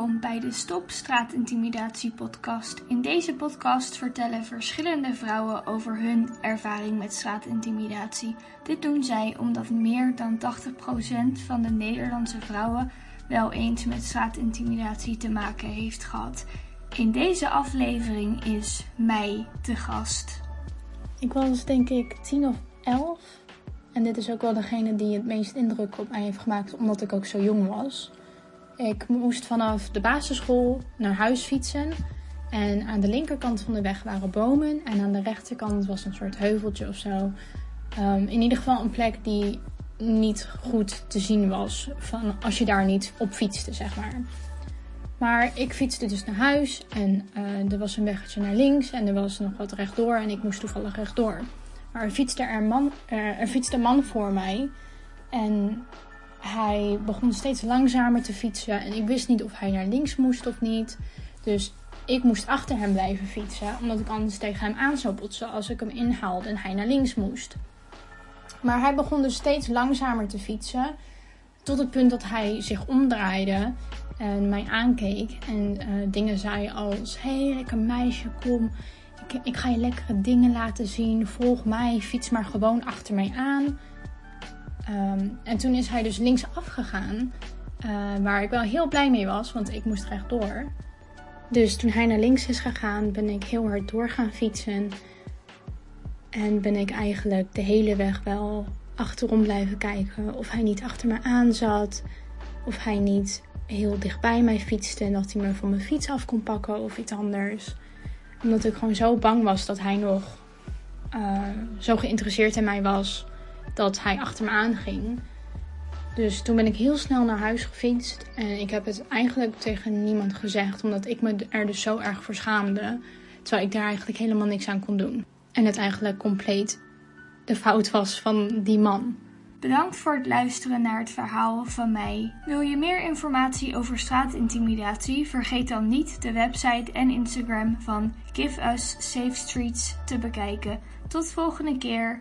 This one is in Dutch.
welkom bij de Stop Straatintimidatie podcast. In deze podcast vertellen verschillende vrouwen over hun ervaring met straatintimidatie. Dit doen zij omdat meer dan 80% van de Nederlandse vrouwen wel eens met straatintimidatie te maken heeft gehad. In deze aflevering is mij te gast. Ik was denk ik 10 of 11. En dit is ook wel degene die het meest indruk op mij heeft gemaakt, omdat ik ook zo jong was. Ik moest vanaf de basisschool naar huis fietsen. En aan de linkerkant van de weg waren bomen. En aan de rechterkant was een soort heuveltje of zo. Ehm, in ieder geval een plek die niet goed te zien was. Van als je daar niet op fietste, zeg maar. Maar ik fietste dus naar huis. En uh, er was een weggetje naar links. En er was nog wat rechtdoor. En ik moest toevallig rechtdoor. Maar er fietste, er, man, er fietste een man voor mij. En hij begon steeds langzamer te fietsen en ik wist niet of hij naar links moest of niet. Dus ik moest achter hem blijven fietsen, omdat ik anders tegen hem aan zou botsen als ik hem inhaalde en hij naar links moest. Maar hij begon dus steeds langzamer te fietsen, tot het punt dat hij zich omdraaide en mij aankeek en uh, dingen zei als: Hé, hey, lekker meisje, kom. Ik, ik ga je lekkere dingen laten zien. Volg mij, fiets maar gewoon achter mij aan. Um, en toen is hij dus linksaf gegaan. Uh, waar ik wel heel blij mee was, want ik moest rechtdoor. Dus toen hij naar links is gegaan, ben ik heel hard door gaan fietsen. En ben ik eigenlijk de hele weg wel achterom blijven kijken. Of hij niet achter me aan zat. Of hij niet heel dichtbij mij fietste. En dat hij me van mijn fiets af kon pakken of iets anders. Omdat ik gewoon zo bang was dat hij nog uh, zo geïnteresseerd in mij was dat hij achter me aanging. Dus toen ben ik heel snel naar huis gefietst. En ik heb het eigenlijk tegen niemand gezegd, omdat ik me er dus zo erg voor schaamde. Terwijl ik daar eigenlijk helemaal niks aan kon doen. En het eigenlijk compleet de fout was van die man. Bedankt voor het luisteren naar het verhaal van mij. Wil je meer informatie over straatintimidatie? Vergeet dan niet de website en Instagram van Give Us Safe Streets te bekijken. Tot volgende keer.